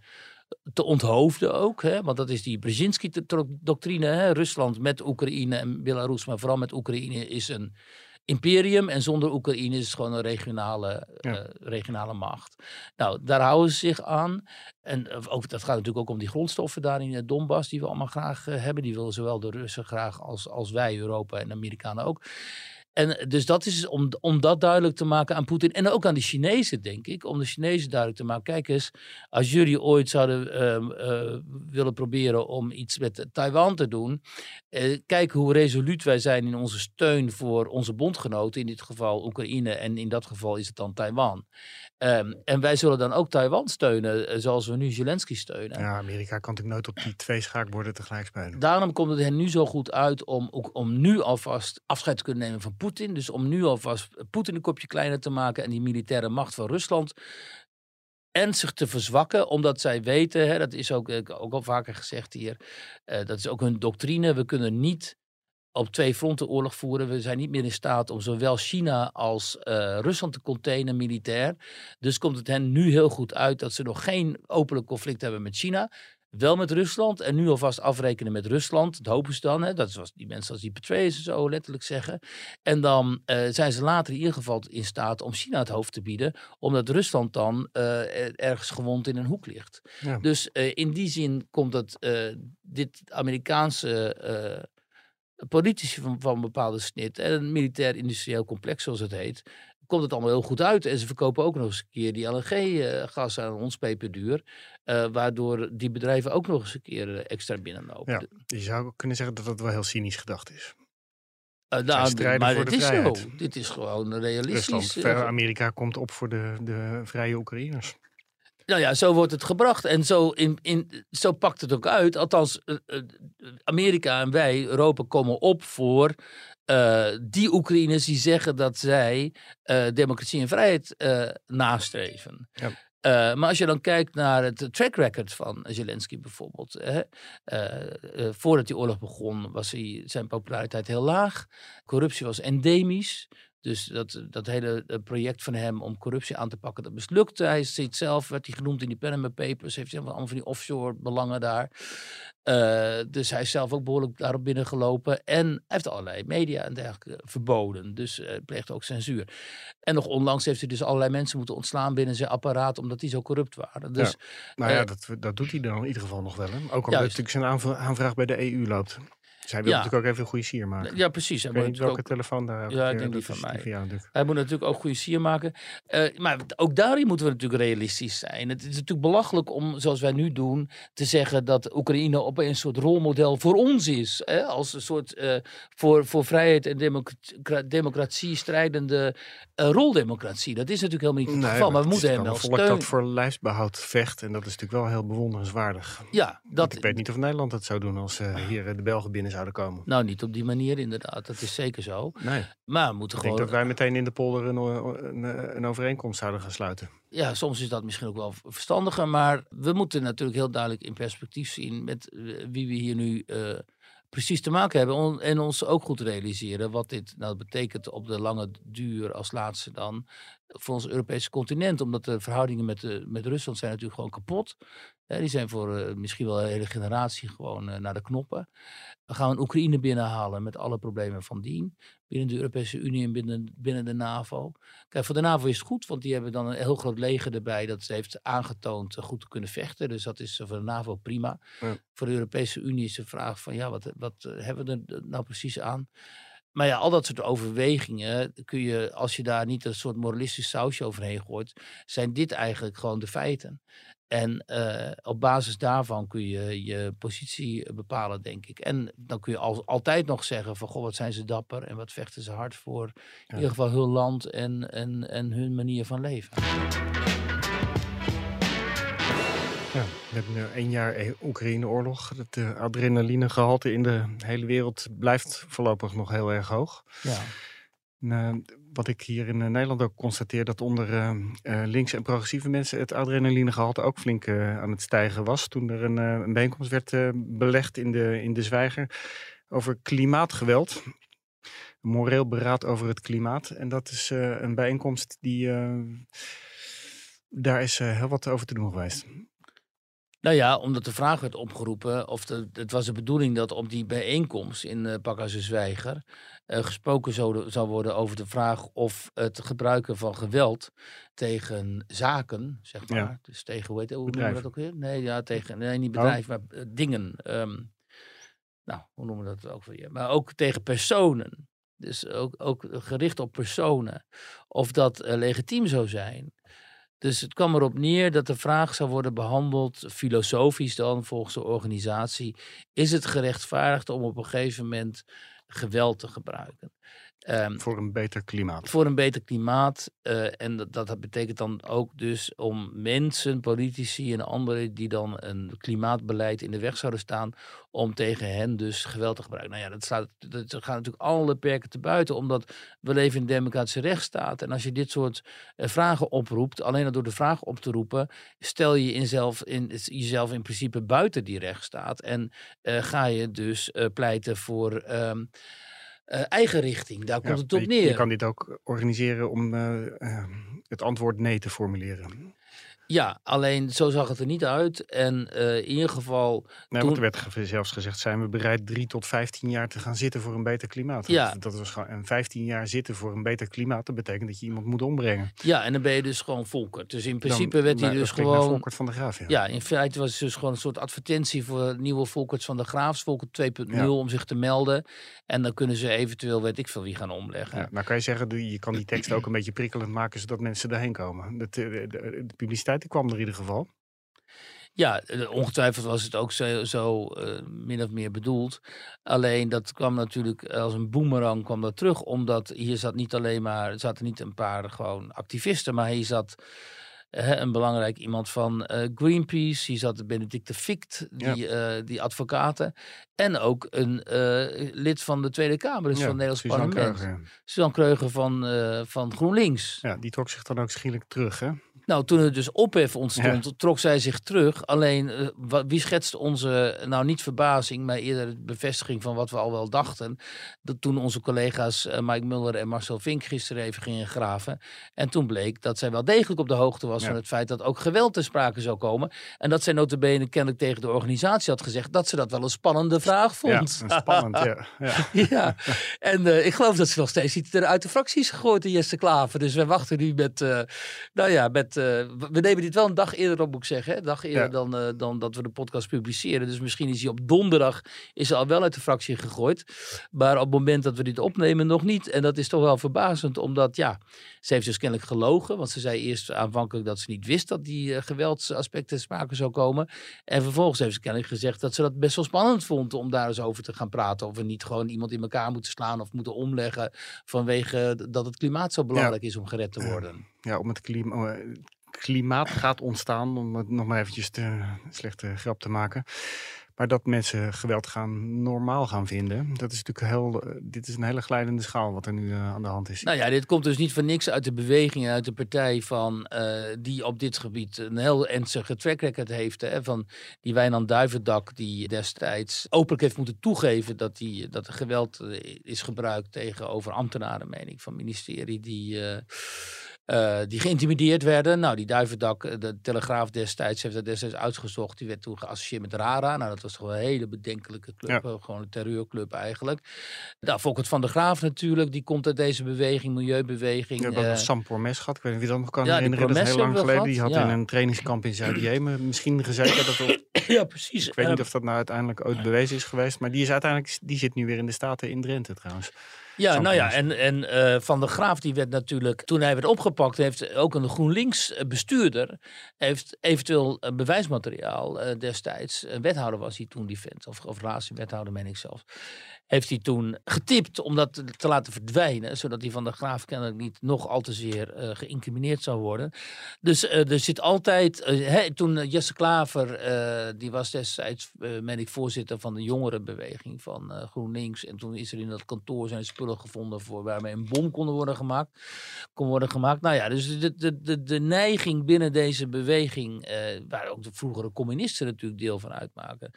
te onthoofden ook, hè? want dat is die Brzezinski-doctrine. Rusland met Oekraïne en Belarus, maar vooral met Oekraïne is een imperium en zonder Oekraïne is het gewoon een regionale, Ja. eh, regionale macht. Nou, daar houden ze zich aan. En eh, ook, dat gaat natuurlijk ook om die grondstoffen daar in het Donbass, die we allemaal graag eh, hebben. Die willen zowel de Russen graag als, als wij, Europa en de Amerikanen ook. En dus dat is om, om dat duidelijk te maken aan Poetin. En ook aan de Chinezen, denk ik. Om de Chinezen duidelijk te maken. Kijk eens, als jullie ooit zouden ehm, eh, willen proberen om iets met Taiwan te doen. eh, kijk hoe resoluut wij zijn in onze steun voor onze bondgenoten. In dit geval Oekraïne en in dat geval is het dan Taiwan. Ehm, en wij zullen dan ook Taiwan steunen, eh, zoals we nu Zelensky steunen. Ja, Amerika kan natuurlijk nooit op die twee schaakborden tegelijk spelen. Daarom komt het hen nu zo goed uit om, ook, om nu alvast afscheid te kunnen nemen van Poetin. Dus om nu alvast Poetin een kopje kleiner te maken en die militaire macht van Rusland ernstig te verzwakken, omdat zij weten, hè, dat is ook, eh, ook al vaker gezegd hier, eh, dat is ook hun doctrine, we kunnen niet op twee fronten oorlog voeren. We zijn niet meer in staat om zowel China als eh, Rusland te containen militair. Dus komt het hen nu heel goed uit dat ze nog geen openlijk conflict hebben met China. Wel met Rusland en nu alvast afrekenen met Rusland. Dat hopen ze dan. Hè? Dat is zoals die mensen als die Petraeus en zo letterlijk zeggen. En dan eh, zijn ze later in ieder geval in staat om China het hoofd te bieden. Omdat Rusland dan eh, er- ergens gewond in een hoek ligt. Ja. Dus in die zin komt dat dit Amerikaanse politici van, van een bepaalde snit en een militair-industrieel complex zoals het heet, komt het allemaal heel goed uit. En ze verkopen ook nog eens een keer die LNG-gas aan ons peperduur, eh, waardoor die bedrijven ook nog eens een keer eh, extra binnenlopen. Ja. Je zou ook kunnen zeggen dat dat wel heel cynisch gedacht is. Eh, nou, strijden maar de is zo. Dit is gewoon realistisch. Rusland, eh, Amerika komt op voor de, de vrije Oekraïners. Nou ja, zo wordt het gebracht. En zo, in, in, zo pakt het ook uit. Althans, eh, eh, Amerika en wij, Europa, komen op voor eh, die Oekraïners die zeggen dat zij democratie en vrijheid nastreven. Ja. Maar als je dan kijkt naar het track record van Zelensky bijvoorbeeld. Hè, voordat die oorlog begon was hij, zijn populariteit heel laag. Corruptie was endemisch. Dus dat, dat hele eh, project van hem om corruptie aan te pakken, dat mislukte. Hij ziet zelf, werd hij genoemd in die Panama Papers, heeft hij allemaal van die offshore belangen daar. Eh, dus hij is zelf ook behoorlijk daarop binnengelopen. En hij heeft allerlei media en dergelijke verboden. Dus uh, pleegt ook censuur. En nog onlangs heeft hij dus allerlei mensen moeten ontslaan binnen zijn apparaat, omdat die zo corrupt waren. Dus, ja. Nou ja, eh, dat, dat doet hij dan in ieder geval nog wel. Hè? Ook Juist. natuurlijk zijn aanvra- aanvraag bij de EU loopt. Hij wil Ja. natuurlijk ook even een goede sier maken. ja, precies. Hij Ik weet moet niet welke ook- telefoon daar Ja, ik eh, denk die van is mij. Hij moet natuurlijk ook goede sier maken. Eh, maar ook daarin moeten we natuurlijk realistisch zijn. Het is natuurlijk belachelijk om, zoals wij nu doen, te zeggen dat Oekraïne opeens een soort rolmodel voor ons is. Hè? Als een soort eh, voor, voor vrijheid en democra- democratie strijdende roldemocratie. Dat is natuurlijk helemaal niet het geval. Maar we moeten hem wel steunen. dat voor lijfsbehoud vecht. En dat is natuurlijk wel heel bewonderenswaardig. Ja, dat, ik weet niet of Nederland dat zou doen als eh, hier de Belgen binnen zouden komen. nou niet op die manier inderdaad. Dat is zeker zo. Nee. Maar we moeten Ik denk gewoon... dat wij meteen in de polder een, een, een overeenkomst zouden gaan sluiten. ja, soms is dat misschien ook wel verstandiger. Maar we moeten natuurlijk heel duidelijk in perspectief zien met eh, wie we hier nu eh, precies te maken hebben. En ons ook goed realiseren wat dit nou betekent op de lange duur als laatste dan. Voor ons Europese continent. Omdat de verhoudingen met, de, met Rusland zijn natuurlijk gewoon kapot. Uh, die zijn voor uh, misschien wel een hele generatie gewoon uh, naar de knoppen. We gaan een Oekraïne binnenhalen met alle problemen van dien. Binnen de Europese Unie en binnen, binnen de NAVO. Kijk, voor de NAVO is het goed, want die hebben dan een heel groot leger erbij. Dat heeft aangetoond goed te kunnen vechten. Dus dat is voor de NAVO prima. Ja. Voor de Europese Unie is de vraag van, ja, wat, wat hebben we er nou precies aan? Maar ja, al dat soort overwegingen kun je, als je daar niet een soort moralistisch sausje overheen gooit, zijn dit eigenlijk gewoon de feiten. En uh, op basis daarvan kun je je positie bepalen, denk ik. En dan kun je al, altijd nog zeggen van, goh, wat zijn ze dapper en wat vechten ze hard voor. In ja. ieder geval hun land en, en, en hun manier van leven. Hebben nu één jaar e- Oekraïne-oorlog. Het uh, adrenalinegehalte in de hele wereld blijft voorlopig nog heel erg hoog. Ja. En, uh, wat ik hier in Nederland ook constateer, dat onder uh, links en progressieve mensen het adrenalinegehalte ook flink aan het stijgen was. Toen er een, een bijeenkomst werd belegd in de, in de Zwijger over klimaatgeweld. Een moreel beraad over het klimaat. En dat is een bijeenkomst die. daar is heel wat over te doen geweest. Nou ja, omdat de vraag werd opgeroepen, of de, het was de bedoeling dat op die bijeenkomst in uh, Pakhuizen Zwijger uh, gesproken zou, zou worden over de vraag of het gebruiken van geweld tegen zaken, zeg maar, ja. dus tegen, hoe heet hoe noemen we dat ook weer? Nee, ja, tegen, nee niet bedrijf, oh. maar uh, dingen. Um, nou, hoe noemen we dat ook weer? Maar ook tegen personen. Dus ook, ook gericht op personen. Of dat legitiem zou zijn. Dus het kwam erop neer dat de vraag zou worden behandeld, filosofisch dan, volgens de organisatie. Is het gerechtvaardigd om op een gegeven moment geweld te gebruiken? Um, voor een beter klimaat. Voor een beter klimaat. Uh, en dat, dat betekent dan ook dus om mensen, politici en anderen die dan een klimaatbeleid in de weg zouden staan, om tegen hen dus geweld te gebruiken. Nou ja, dat, staat, dat gaat natuurlijk alle perken te buiten, omdat we leven in een democratische rechtsstaat. En als je dit soort uh, vragen oproept, alleen al door de vraag op te roepen, stel je in zelf, in, jezelf in principe buiten die rechtsstaat. En uh, ga je dus pleiten voor. Um, uh, eigen richting. Daar komt het op neer. Je kan dit ook organiseren om uh, uh, het antwoord nee te formuleren. Ja, alleen zo zag het er niet uit. En uh, in ieder geval. Nee, toen... er werd zelfs gezegd: zijn we bereid drie tot vijftien jaar te gaan zitten voor een beter klimaat? Ja. Dat, was gewoon. En vijftien jaar zitten voor een beter klimaat, dat betekent dat je iemand moet ombrengen. Ja, en dan ben je dus gewoon Volkert. Dus in principe dan, werd hij dus gewoon. Volkert van de Graaf. Ja. ja, in feite was het dus gewoon een soort advertentie voor nieuwe Volkert van de Graafs, Volkert 2.0, ja. om zich te melden. En dan kunnen ze eventueel, weet ik veel, wie gaan omleggen. Ja, nou kan je zeggen, je kan die tekst ook een beetje prikkelend maken zodat mensen daarheen komen. De, de, de, de publiciteit die kwam er in ieder geval. Ja, ongetwijfeld was het ook zo, zo uh, min of meer bedoeld. Alleen dat kwam natuurlijk als een boemerang kwam dat terug. Omdat hier zat niet alleen maar, zaten niet een paar gewoon activisten, maar hier zat een belangrijk iemand van uh, Greenpeace. Hier zat Benedicte Ficht, die, ja. uh, die advocaten. En ook een uh, lid van de Tweede Kamer, dus ja, van het Nederlands Suzanne parlement. Kreuger. Suzanne Kreuger van, van GroenLinks. Ja, die trok zich dan ook schielijk terug, hè? Nou, toen er dus ophef ontstond, ja. trok zij zich terug. Alleen, wie schetst onze, nou niet verbazing, maar eerder bevestiging van wat we al wel dachten. Dat toen onze collega's Mike Muller en Marcel Vink gisteren even gingen graven. En toen bleek dat zij wel degelijk op de hoogte was van het feit dat ook geweld ter sprake zou komen. En dat zij notabene kennelijk tegen de organisatie had gezegd dat ze dat wel een spannende vraag vond. Ja, spannend, ja. Ja, en uh, ik geloof dat ze nog steeds niet uit de fracties gegooid in Jesse Klaver. Dus wij wachten nu met, nou ja, met, we nemen dit wel een dag eerder op, moet ik zeggen. Hè? Een dag eerder dan, dan dat we de podcast publiceren. Dus misschien is hij op donderdag is al wel uit de fractie gegooid. Maar op het moment dat we dit opnemen nog niet. En dat is toch wel verbazend, omdat ja, ze heeft dus kennelijk gelogen. Want ze zei eerst aanvankelijk dat ze niet wist dat die uh, geweldsaspecten sprake zou komen. En vervolgens heeft ze kennelijk gezegd dat ze dat best wel spannend vond om daar eens over te gaan praten. Of we niet gewoon iemand in elkaar moeten slaan of moeten omleggen vanwege dat het klimaat zo belangrijk ja. is om gered te worden. Ja, om het klima klimaat gaat ontstaan, om het nog maar eventjes te slechte grap te maken. Maar dat mensen geweld gaan normaal gaan vinden, dat is natuurlijk heel. Uh, dit is een hele glijdende schaal wat er nu uh, aan de hand is. Nou ja, dit komt dus niet van niks uit de beweging, uit de partij van die op dit gebied een heel ernstige track record heeft. Hè, van die Wijnand Duivendak, die destijds openlijk heeft moeten toegeven dat, die, dat er geweld is gebruikt tegenover ambtenaren, meen ik, van ministerie die eh, die geïntimideerd werden. Nou, die Duivendak, de Telegraaf destijds heeft dat destijds uitgezocht. Die werd toen geassocieerd met RARA. Nou, dat was gewoon een hele bedenkelijke club. Ja. Gewoon een terreurclub eigenlijk. Nou, Volkert van der Graaf natuurlijk. Die komt uit deze beweging, milieubeweging. We hebben ook eh, nog Sam gehad. Ik weet niet wie dat nog kan Ja, herinneren. Dat is heel lang geleden. Die had in ja. een trainingskamp in Zuid-Jemen misschien gezeten. Dat ja, precies. ik weet niet Eh, of dat nou uiteindelijk ooit bewezen is geweest. Maar die is uiteindelijk, die zit nu weer in de Staten in Drenthe trouwens. Ja, nou ja, en, en eh, Van der Graaf die werd natuurlijk, toen hij werd opgepakt, heeft ook een GroenLinks eh, bestuurder, heeft eventueel eh, bewijsmateriaal eh, destijds, een wethouder was hij toen die vent, of, of wethouder meen ik zelf, heeft hij toen getipt om dat te- te laten verdwijnen, zodat hij Van der Graaf kennelijk niet nog al te zeer eh, geïncrimineerd zou worden. Dus eh, er zit altijd, eh, toen Jesse Klaver, die was destijds, meen ik, voorzitter van de jongerenbeweging van GroenLinks. En toen is er in dat kantoor zijn spullen gevonden voor waarmee een bom kon worden gemaakt. Kon worden gemaakt. Nou ja, dus de, de, de, de neiging binnen deze beweging, waar ook de vroegere communisten natuurlijk deel van uitmaken.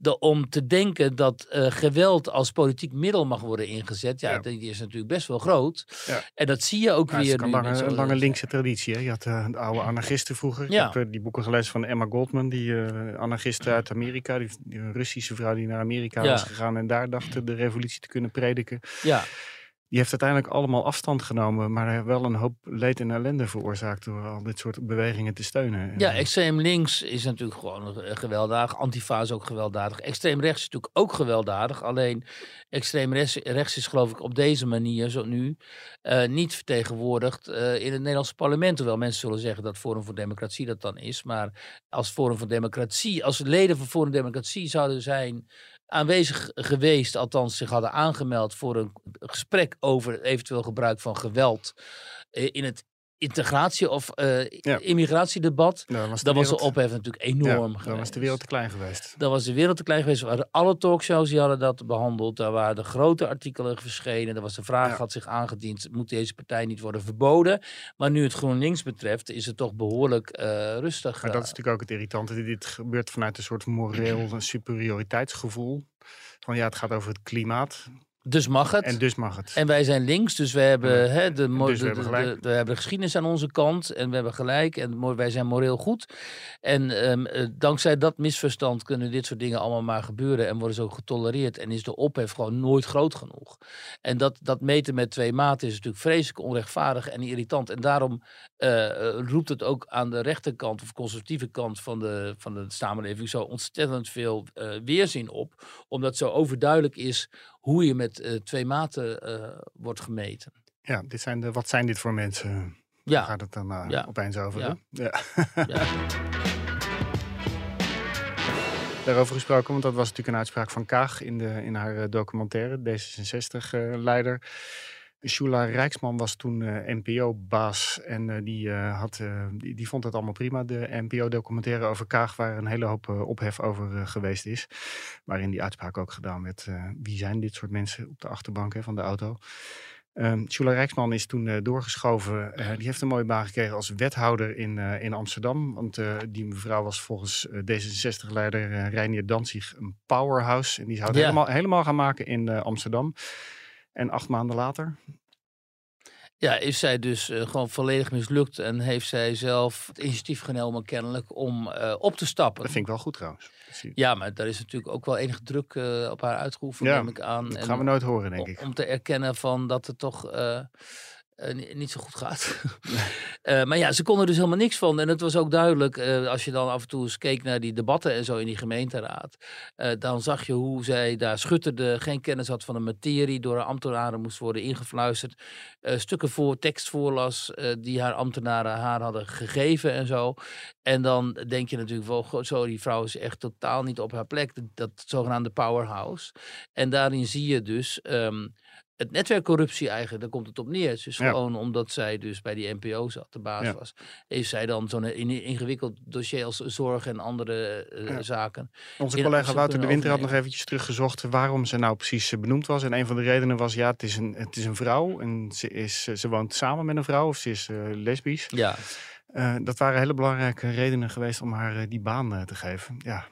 De, om te denken dat eh, geweld als politiek middel mag worden ingezet, ja, Ja. die is natuurlijk best wel groot. Ja. En dat zie je ook Ja, het is weer een lange, zo'n- lange linkse traditie. Hè? Je had eh, de oude anarchisten vroeger. Ik heb eh, die boeken gelezen van Emma Goldman, die anarchiste uit Amerika. Die, die een Russische vrouw die naar Amerika was gegaan en daar dacht de revolutie te kunnen prediken. Ja, Die heeft uiteindelijk allemaal afstand genomen, maar wel een hoop leed en ellende veroorzaakt door al dit soort bewegingen te steunen. Ja, extreem links is natuurlijk gewoon eh, gewelddadig. Antifa ook gewelddadig. Extreem rechts is natuurlijk ook gewelddadig. Alleen extreem rechts, is geloof ik op deze manier, zo nu, eh, niet vertegenwoordigd eh, in het Nederlandse parlement. Hoewel mensen zullen zeggen dat Forum voor Democratie dat dan is. Maar als Forum voor Democratie, als leden van Forum Democratie zouden zijn aanwezig geweest, althans zich hadden aangemeld voor een gesprek over eventueel gebruik van geweld eh, in het integratie- of eh, Ja. immigratiedebat, dan was de dan was de wereld- ophef natuurlijk ja, enorm dan was de wereld te klein geweest. Dan was de wereld te klein geweest. Er waren alle talkshows die hadden dat behandeld. Daar waren de grote artikelen verschenen. Er was de vraag, had zich aangediend, moet deze partij niet worden verboden? Maar nu het GroenLinks betreft, is het toch behoorlijk eh, rustig. Maar dat eh. is natuurlijk ook het irritante. Dit gebeurt vanuit een soort moreel superioriteitsgevoel. Van ja, het gaat over het klimaat dus mag het. en dus mag het. En wij zijn links, dus we hebben, Ja. hè, de, we hebben de- gelijk. de- we hebben de geschiedenis aan onze kant en we hebben gelijk en wij zijn moreel goed. En ehm, eh, dankzij dat misverstand kunnen dit soort dingen allemaal maar gebeuren en worden ze ook getolereerd en is de ophef gewoon nooit groot genoeg. En dat, dat meten met twee maten is natuurlijk vreselijk onrechtvaardig en irritant. En daarom eh, eh, roept het ook aan de rechterkant of conservatieve kant van de, van de samenleving zo ontzettend veel weerzin op. Omdat zo overduidelijk is hoe je met eh, twee maten eh, wordt gemeten. Ja, dit zijn de, wat zijn dit voor mensen? Daar Ja, gaat het dan eh, Ja. opeens over. Ja. Ja. ja. Daarover gesproken, want dat was natuurlijk een uitspraak van Kaag in, de, in haar documentaire, D66-leider. Shula Rijksman was toen eh, NPO-baas en eh, die, eh, had, die, die vond het allemaal prima. De NPO-documentaire over Kaag, waar een hele hoop ophef over geweest is. Waarin die uitspraak ook gedaan werd. wie zijn dit soort mensen op de achterbank hè, van de auto? Ehm Shula Rijksman is toen doorgeschoven. Die heeft een mooie baan gekregen als wethouder in, in Amsterdam. Want die mevrouw was volgens eh, D66-leider eh Reinier Danzig een powerhouse. En die zou het helemaal, helemaal gaan maken in Amsterdam. En acht maanden later, ja, is zij dus eh, gewoon volledig mislukt en heeft zij zelf het initiatief genomen kennelijk om eh, op te stappen. dat vind ik wel goed trouwens. Ja, maar daar is natuurlijk ook wel enige druk eh, op haar uitgeoefend, Ja, neem ik aan. Dat En gaan we nooit horen, denk om- ik. Om te erkennen van dat het toch eh, ni- niet zo goed gaat. Eh, maar ja, ze konden er dus helemaal niks van. En het was ook duidelijk, eh, als je dan af en toe eens keek naar die debatten en zo in die gemeenteraad. dan zag je hoe zij daar schutterde, geen kennis had van de materie, door haar ambtenaren moest worden ingefluisterd. stukken voor, tekst voorlas die haar ambtenaren haar hadden gegeven en zo. En dan denk je natuurlijk wel, "God, zo, die vrouw is echt totaal niet op haar plek. Dat, dat zogenaamde powerhouse. En daarin zie je dus ehm, het netwerk corruptie eigenlijk, daar komt het op neer. Dus Ja. gewoon omdat zij dus bij die NPO zat, de baas Ja. was, heeft zij dan zo'n in- ingewikkeld dossier als zorg en andere eh, Ja. zaken. Onze collega Wouter de Winter had nog eventjes teruggezocht waarom ze nou precies eh, benoemd was. En een van de redenen was, ja, het is een, het is een vrouw en ze, is, eh, ze woont samen met een vrouw of ze is lesbisch. Ja, dat waren hele belangrijke redenen geweest om haar die baan te geven. Ja.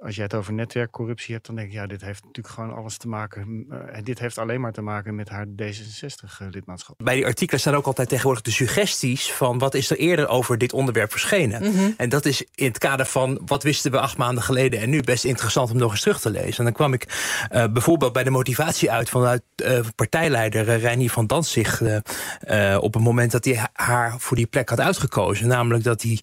Als je het over netwerkcorruptie hebt, dan denk ik, ja, dit heeft natuurlijk gewoon alles te maken. Uh, dit heeft alleen maar te maken met haar D66-lidmaatschap. Bij die artikelen staan ook altijd tegenwoordig de suggesties van wat is er eerder over dit onderwerp verschenen. Mm En dat is in het kader van wat wisten we acht maanden geleden en nu best interessant om nog eens terug te lezen. En dan kwam ik uh, bijvoorbeeld bij de motivatie uit vanuit uh, partijleider uh, Reinier van Danzig op het moment dat hij haar voor die plek had uitgekozen. Namelijk dat hij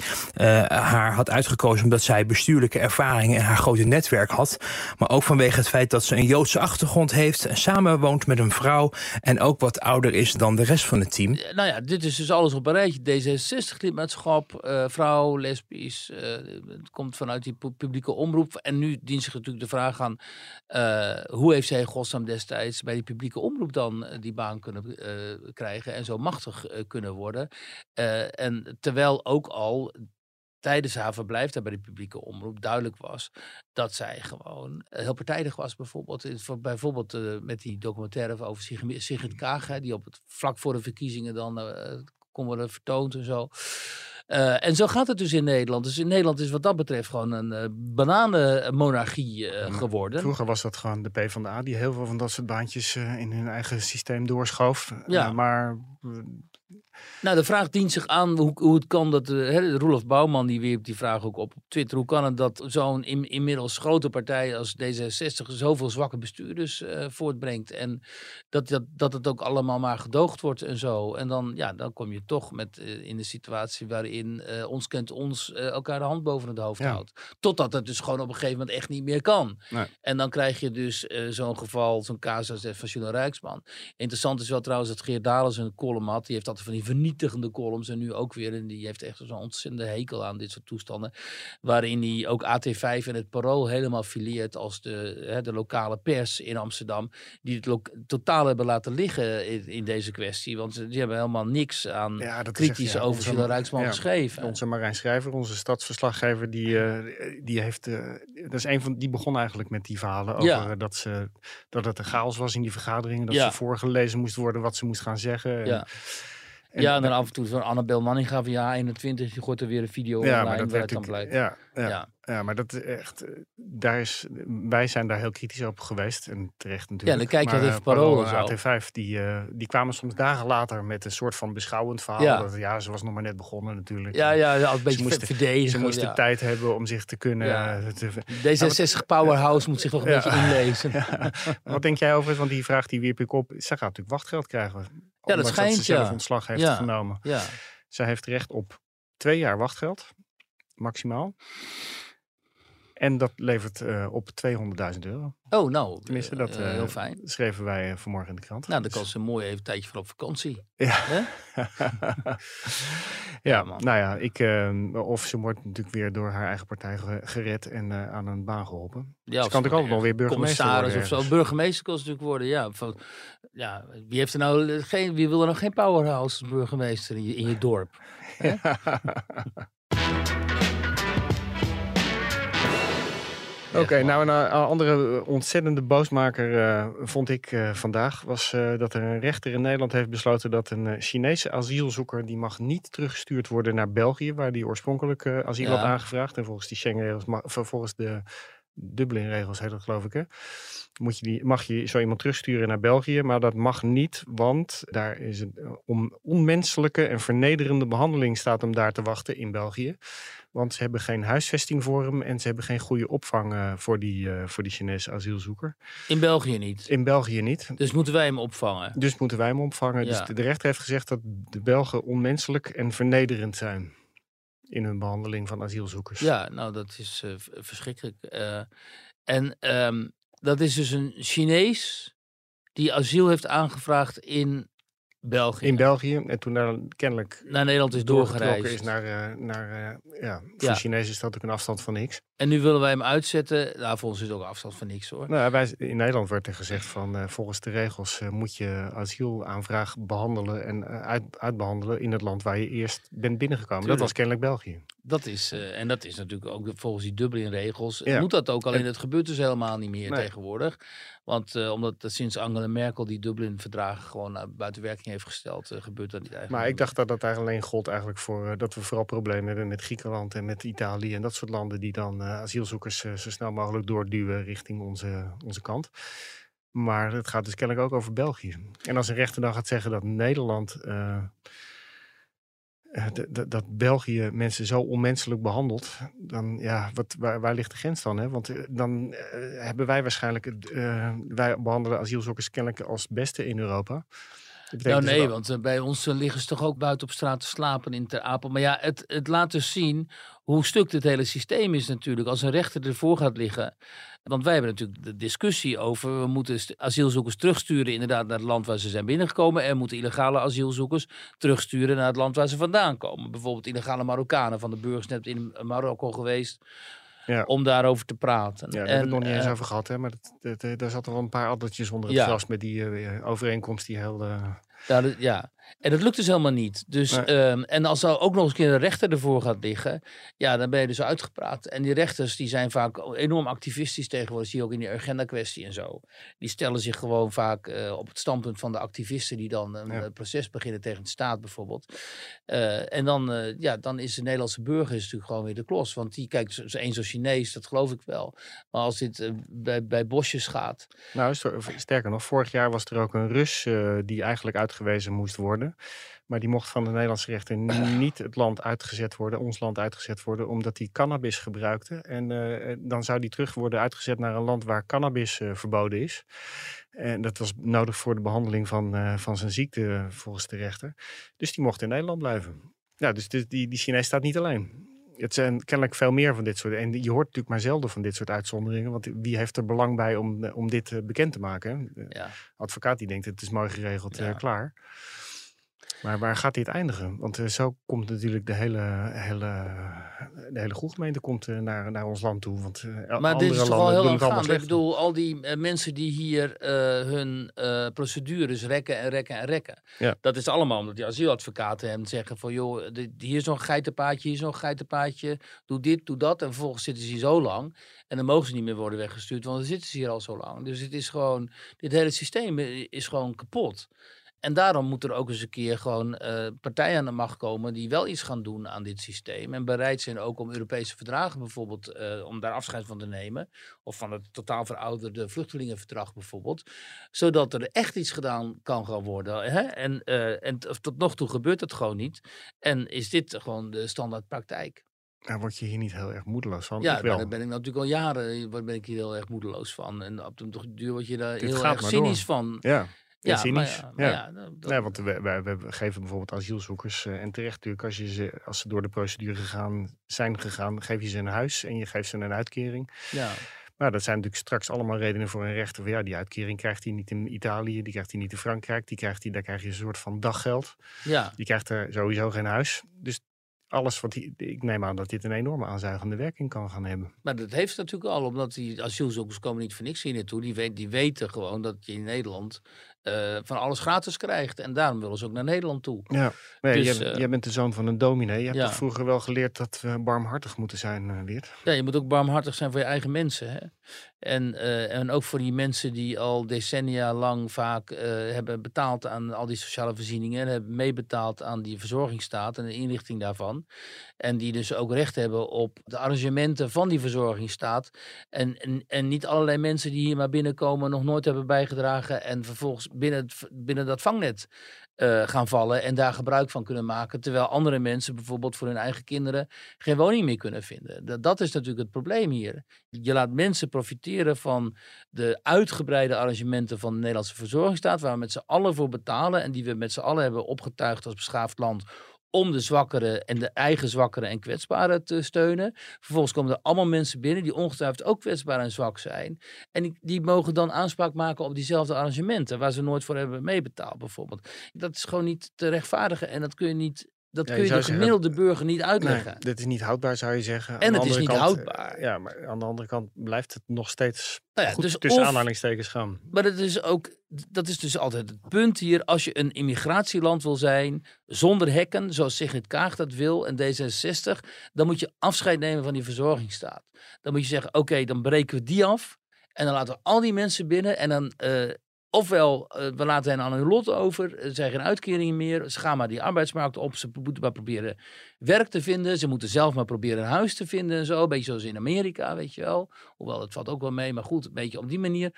haar had uitgekozen omdat zij bestuurlijke ervaring en haar grote netwerk had. Maar ook vanwege het feit dat ze een Joodse achtergrond heeft... en samenwoont met een vrouw en ook wat ouder is dan de rest van het team. Nou ja, dit is dus alles op een rijtje. D66-lidmaatschap, uh, vrouw, lesbisch. Uh, het komt vanuit die publieke omroep. En nu dient zich natuurlijk de vraag aan... Hoe heeft zij godsnaam destijds bij die publieke omroep dan die baan kunnen krijgen... en zo machtig kunnen worden. en terwijl ook al tijdens haar verblijf daar bij de publieke omroep duidelijk was dat zij gewoon eh, heel partijdig was. Bijvoorbeeld, bijvoorbeeld uh, met die documentaire over Sigrid Kaag, die op het vlak voor de verkiezingen dan uh, kon worden vertoond en zo. Uh, en zo gaat het dus in Nederland. Dus in Nederland is wat dat betreft gewoon een uh, bananenmonarchie uh, geworden. Vroeger was dat gewoon de PvdA die heel veel van dat soort baantjes in hun eigen systeem doorschoof. Ja. maar nou, de vraag dient zich aan hoe, hoe het kan dat. Uh, Roelof Bouwman die wierp die vraag ook op op Twitter. Hoe kan het dat zo'n in, inmiddels grote partij als D66 zoveel zwakke bestuurders uh, voortbrengt? En dat, dat, dat het ook allemaal maar gedoogd wordt en zo. En dan, ja, dan kom je toch met, uh, in de situatie waarin ons kent ons elkaar de hand boven het hoofd ja. houdt. Totdat het dus gewoon op een gegeven moment echt niet meer kan. Nee. En dan krijg je dus zo'n geval, zo'n casus van Jules Rijksman. Interessant is wel trouwens dat Geert Dalen een column had. Die heeft altijd van die vernietigende columns. En nu ook weer. En die heeft echt zo'n ontzettende hekel aan dit soort toestanden. Waarin hij ook AT5 en het Parool helemaal fileert als de, hè, de lokale pers in Amsterdam. Die het totaal hebben laten liggen in, in, deze kwestie. Want die hebben helemaal niks aan ja, kritisch echt, over Jules Rijksman ja, geschreven. Onze Marijn Schrijver, onze stadsverslaggever, die, uh, die heeft. Uh, dat is een van die begon eigenlijk met die verhalen over dat, ze, dat het een chaos was in die vergaderingen. Dat ze voorgelezen moest worden wat ze moest gaan zeggen. Ja. ja, en dan af en toe van Annabel Manninga via 21, die gooit er weer een video ja, online waar het dan blijkt. Ja, ja, ja. ja, maar dat echt, eh, daar is, wij zijn daar heel kritisch op geweest en terecht natuurlijk. Ja, dan kijk je maar, even Parool en AT5, die, uh, die kwamen soms dagen later met een soort van beschouwend verhaal. Ja, dat, ja ze was nog maar net begonnen natuurlijk. Ja, ja, ja een beetje ze moesten, verdedigen. Ze moesten ja. tijd hebben om zich te kunnen... Ja. Uh, te, D66 Powerhouse moet zich nog een beetje inlezen. Wat denk jij over, want die vraag die wierp ik op. Ze gaat natuurlijk wachtgeld krijgen. Ja, dat schijnt, dat ze zelf ontslag heeft genomen. Ja. Zij heeft recht op twee jaar wachtgeld, maximaal. En dat levert uh, op 200.000 euro. Oh, nou. Tenminste, dat uh, heel fijn. schreven wij vanmorgen in de krant. Nou, dan kan ze mooi even een tijdje van op vakantie. Ja. ja, nou ja, ik, uh, of ze wordt natuurlijk weer door haar eigen partij gered en aan een baan geholpen. Ja, ze kan natuurlijk ook nog weer burgemeester worden. of zo. Burgemeester kan ze natuurlijk worden, ja. Van, ja wie, heeft er nou geen, wie wil er nog geen powerhouse burgemeester in je, in je dorp? Oké, nou een, andere ontzettende boosmaker uh, vond ik uh, vandaag was uh, dat er een rechter in Nederland heeft besloten dat een Chinese asielzoeker die mag niet teruggestuurd worden naar België, waar die oorspronkelijk asiel ja. had aangevraagd. En volgens die Schengenregels, volgens de Dublin-regels heet dat geloof ik hè. Moet je die, mag je zo iemand terugsturen naar België, maar dat mag niet, want daar is een om, onmenselijke en vernederende behandeling staat hem daar te wachten in België. Want ze hebben geen huisvesting voor hem en ze hebben geen goede opvang uh, voor, die, uh, voor die Chinese asielzoeker. In België niet? In België niet. Dus moeten wij hem opvangen? Dus moeten wij hem opvangen. Ja. Dus de rechter heeft gezegd dat de Belgen onmenselijk en vernederend zijn in hun behandeling van asielzoekers. Ja, nou dat is uh, verschrikkelijk. en um, dat is dus een Chinees die asiel heeft aangevraagd in België. In België. En toen daar kennelijk naar Nederland is doorgereisd. is naar, uh, naar uh, ja, voor ja. Chinezen is dat ook een afstand van niks. En nu willen wij hem uitzetten. Nou, voor ons is het ook een afstand van niks hoor. Nou, wij, in Nederland werd er gezegd van uh, volgens de regels moet je asielaanvraag behandelen en uit, uitbehandelen in het land waar je eerst bent binnengekomen. Tuurlijk. Dat was kennelijk België. Dat is, en dat is natuurlijk ook volgens die Dublin-regels. Ja. Moet dat ook, alleen en, het gebeurt dus helemaal niet meer nee. tegenwoordig. Want uh, omdat sinds Angela Merkel die Dublin-verdragen gewoon buiten werking heeft gesteld, uh, gebeurt dat niet eigenlijk. Maar ik dacht dat dat eigenlijk alleen gold eigenlijk voor dat we vooral problemen hebben met Griekenland en met Italië en dat soort landen die dan asielzoekers zo snel mogelijk doorduwen richting onze, onze kant. Maar het gaat dus kennelijk ook over België. En als een rechter dan gaat zeggen dat Nederland dat België mensen zo onmenselijk behandelt, dan ja, wat, waar, waar ligt de grens dan? Hè? Want uh, dan uh, hebben wij waarschijnlijk, wij behandelen asielzoekers kennelijk als beste in Europa. Nou nee, wel... want bij ons liggen ze toch ook buiten op straat te slapen in Ter Apel. Maar ja, het, het laat dus zien hoe stuk dit hele systeem is natuurlijk. Als een rechter ervoor gaat liggen. Want wij hebben natuurlijk de discussie over. We moeten asielzoekers terugsturen inderdaad naar het land waar ze zijn binnengekomen. En moeten illegale asielzoekers terugsturen naar het land waar ze vandaan komen. Bijvoorbeeld illegale Marokkanen van de burgers net in Marokko geweest. Ja. om daarover te praten. Ja, daar hebben we het nog niet eens over gehad, hè? maar dat, dat, daar zat er wel een paar addertjes onder het ja. gras met die uh, overeenkomst die heel... Uh... Ja, dat, ja, en dat lukt dus helemaal niet. Dus, ehm, en als er ook nog eens een keer een rechter ervoor gaat liggen, ja, dan ben je dus uitgepraat. En die rechters die zijn vaak enorm activistisch tegenwoordig, zie je ook in die agenda-kwestie en zo. Die stellen zich gewoon vaak uh, op het standpunt van de activisten die dan een ja. proces beginnen tegen de staat bijvoorbeeld. Uh, en dan, uh, ja, dan is de Nederlandse burger is natuurlijk gewoon weer de klos. Want die kijkt zo eens als Chinees, dat geloof ik wel. Maar als dit bij, bij bosjes gaat. Nou, sterker nog, vorig jaar was er ook een Rus die eigenlijk uitgewezen moest worden. Maar die mocht van de Nederlandse rechter niet het land uitgezet worden, ons land uitgezet worden, omdat hij cannabis gebruikte. En uh, dan zou die terug worden uitgezet naar een land waar cannabis uh, verboden is. En dat was nodig voor de behandeling van, uh, van zijn ziekte, volgens de rechter. Dus die mocht in Nederland blijven. Ja, dus die, die, die Chinees staat niet alleen. Het zijn kennelijk veel meer van dit soort. En je hoort natuurlijk maar zelden van dit soort uitzonderingen. Want wie heeft er belang bij om, om dit bekend te maken? Ja. advocaat die denkt: het is mooi geregeld, ja. klaar. Maar waar gaat dit eindigen? Want uh, zo komt natuurlijk de hele, hele, de hele groepgemeente komt, uh, naar, naar ons land toe. Want uh, maar dit is toch wel heel lang Ik bedoel, al die mensen die hier hun procedures rekken en rekken en rekken. Ja. Dat is allemaal omdat die asieladvocaten hem zeggen van... joh, hier is een geitenpaadje, hier is een geitenpaadje. Doe dit, doe dat. En vervolgens zitten ze hier zo lang. En dan mogen ze niet meer worden weggestuurd, want dan zitten ze hier al zo lang. Dus het is gewoon... Dit hele systeem is gewoon kapot. En daarom moet er ook eens een keer gewoon uh, partijen aan de macht komen die wel iets gaan doen aan dit systeem. En bereid zijn ook om Europese verdragen bijvoorbeeld, uh, om daar afscheid van te nemen. Of van het totaal verouderde vluchtelingenverdrag bijvoorbeeld. Zodat er echt iets gedaan kan gaan worden. Hè? En, uh, en tot nog toe gebeurt het gewoon niet. En is dit gewoon de standaard praktijk. Daar word je hier niet heel erg moedeloos van? Ja, daar ben ik natuurlijk al jaren ben ik hier heel erg moedeloos van. En op de duur word je daar heel erg cynisch door. van. Ja. Ja, cynisch. ja, ja. ja want we, we, we, geven bijvoorbeeld asielzoekers, uh, en terecht natuurlijk, als, je ze, als ze door de procedure gegaan, zijn gegaan, geef je ze een huis en je geeft ze een uitkering. Ja. Maar dat zijn natuurlijk straks allemaal redenen voor een rechter. Ja, die uitkering krijgt hij niet in Italië, die krijgt hij niet in Frankrijk, die krijgt hij, daar krijg je een soort van daggeld. Ja. Die krijgt er sowieso geen huis. Dus alles wat die, ik neem aan dat dit een enorme aanzuigende werking kan gaan hebben. Maar dat heeft natuurlijk al, omdat die asielzoekers komen niet voor niks hier naartoe. Die, weet, die weten gewoon dat je in Nederland uh, van alles gratis krijgt. En daarom willen ze ook naar Nederland toe. Ja, nee, dus, jij, uh, jij, bent de zoon van een dominee. Je hebt ja. toch vroeger wel geleerd dat we barmhartig moeten zijn, uh, Weert? Ja, je moet ook barmhartig zijn voor je eigen mensen. Hè? En, en ook voor die mensen die al decennia lang vaak hebben betaald aan al die sociale voorzieningen. En hebben meebetaald aan die verzorgingsstaat en de inrichting daarvan. En die dus ook recht hebben op de arrangementen van die verzorgingsstaat. En, en, en niet allerlei mensen die hier maar binnenkomen nog nooit hebben bijgedragen. En vervolgens binnen, binnen dat vangnet uh, gaan vallen en daar gebruik van kunnen maken. Terwijl andere mensen bijvoorbeeld voor hun eigen kinderen geen woning meer kunnen vinden. Dat, dat is natuurlijk het probleem hier. Je laat mensen profiteren van de uitgebreide arrangementen van de Nederlandse verzorgingsstaat, waar we met z'n allen voor betalen en die we met z'n allen hebben opgetuigd als beschaafd land om de zwakkeren en de eigen zwakkeren en kwetsbaren te steunen. Vervolgens komen er allemaal mensen binnen die ongetwijfeld ook kwetsbaar en zwak zijn. En die, die mogen dan aanspraak maken op diezelfde arrangementen waar ze nooit voor hebben meebetaald bijvoorbeeld. Dat is gewoon niet te rechtvaardigen en dat kun je niet dat kun je, de gemiddelde burger niet uitleggen. Nee, dit is niet houdbaar, zou je zeggen. En het is niet houdbaar. Ja, maar aan de andere kant blijft het nog steeds nou ja, goed dus tussen of, aanhalingstekens gaan. Maar dat is ook, dat is dus altijd het punt hier. Als je een immigratieland wil zijn, zonder hekken, zoals Sigrid Kaag dat wil en D66, dan moet je afscheid nemen van die verzorgingsstaat. Dan moet je zeggen, oké, dan breken we die af. En dan laten we al die mensen binnen en dan... eh, Ofwel, eh, we laten hen aan hun lot over. Er zijn geen uitkeringen meer. Ze gaan maar die arbeidsmarkt op. Ze moeten maar proberen werk te vinden. Ze moeten zelf maar proberen een huis te vinden en zo. Een beetje zoals in Amerika, weet je wel. Hoewel, het valt ook wel mee. Maar goed, een beetje op die manier.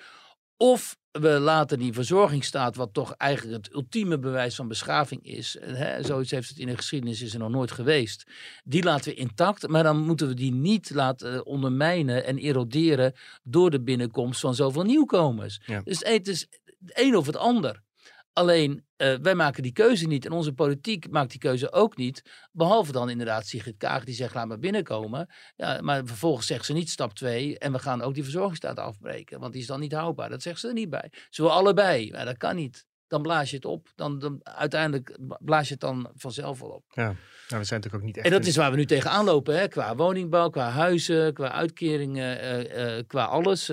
Of we laten die verzorgingsstaat, wat toch eigenlijk het ultieme bewijs van beschaving is. en, Hè, zoiets heeft het in de geschiedenis is er nog nooit geweest. Die laten we intact, maar dan moeten we die niet laten eh, ondermijnen en eroderen door de binnenkomst van zoveel nieuwkomers. Ja. Dus het is het een of het ander. Alleen, eh, wij maken die keuze niet en onze politiek maakt die keuze ook niet. Behalve dan inderdaad Sigrid Kaag die zegt laat maar binnenkomen. Ja, maar vervolgens zegt ze niet stap 2 en we gaan ook die verzorgingsstaat afbreken. Want die is dan niet houdbaar. Dat zegt ze er niet bij. Ze wil allebei. Maar dat kan niet. Dan blaas je het op. Dan, dan, uiteindelijk blaas je het dan vanzelf wel op. Ja, nou, we zijn natuurlijk ook niet echt... En dat is waar we nu tegenaan lopen. Hè? Qua woningbouw, qua huizen, qua uitkeringen, eh, qua alles.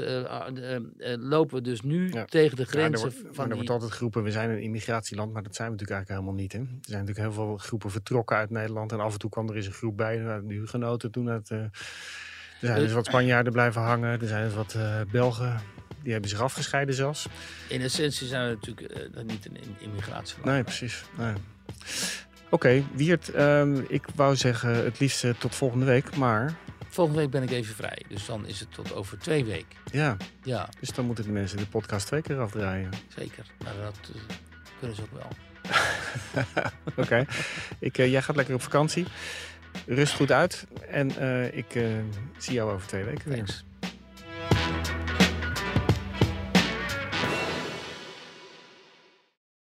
lopen we dus nu Ja. tegen de Ja, er grenzen wordt, maar van er die... wordt altijd geroepen, we zijn een immigratieland, maar dat zijn we natuurlijk eigenlijk helemaal niet. Hè? Er zijn natuurlijk heel veel groepen vertrokken uit Nederland en af en toe kwam er eens een groep bij, de Hugenoten toen. Eh, er zijn dus wat Spanjaarden blijven hangen, er zijn dus wat Belgen, die hebben zich afgescheiden zelfs. In essentie zijn we natuurlijk eh, niet een im- immigratieland. Nee, precies. Nee. Oké, Wiert, ehm, ik wou zeggen het liefst eh, tot volgende week, maar Volgende week ben ik even vrij. Dus dan is het tot over twee weken. ja, Ja, dus dan moeten de mensen de podcast twee keer afdraaien. zeker. Maar dat eh, kunnen ze ook wel. Oké, Ik, jij gaat lekker op vakantie. Rust goed uit en ik zie jou over twee weken weer. Thanks.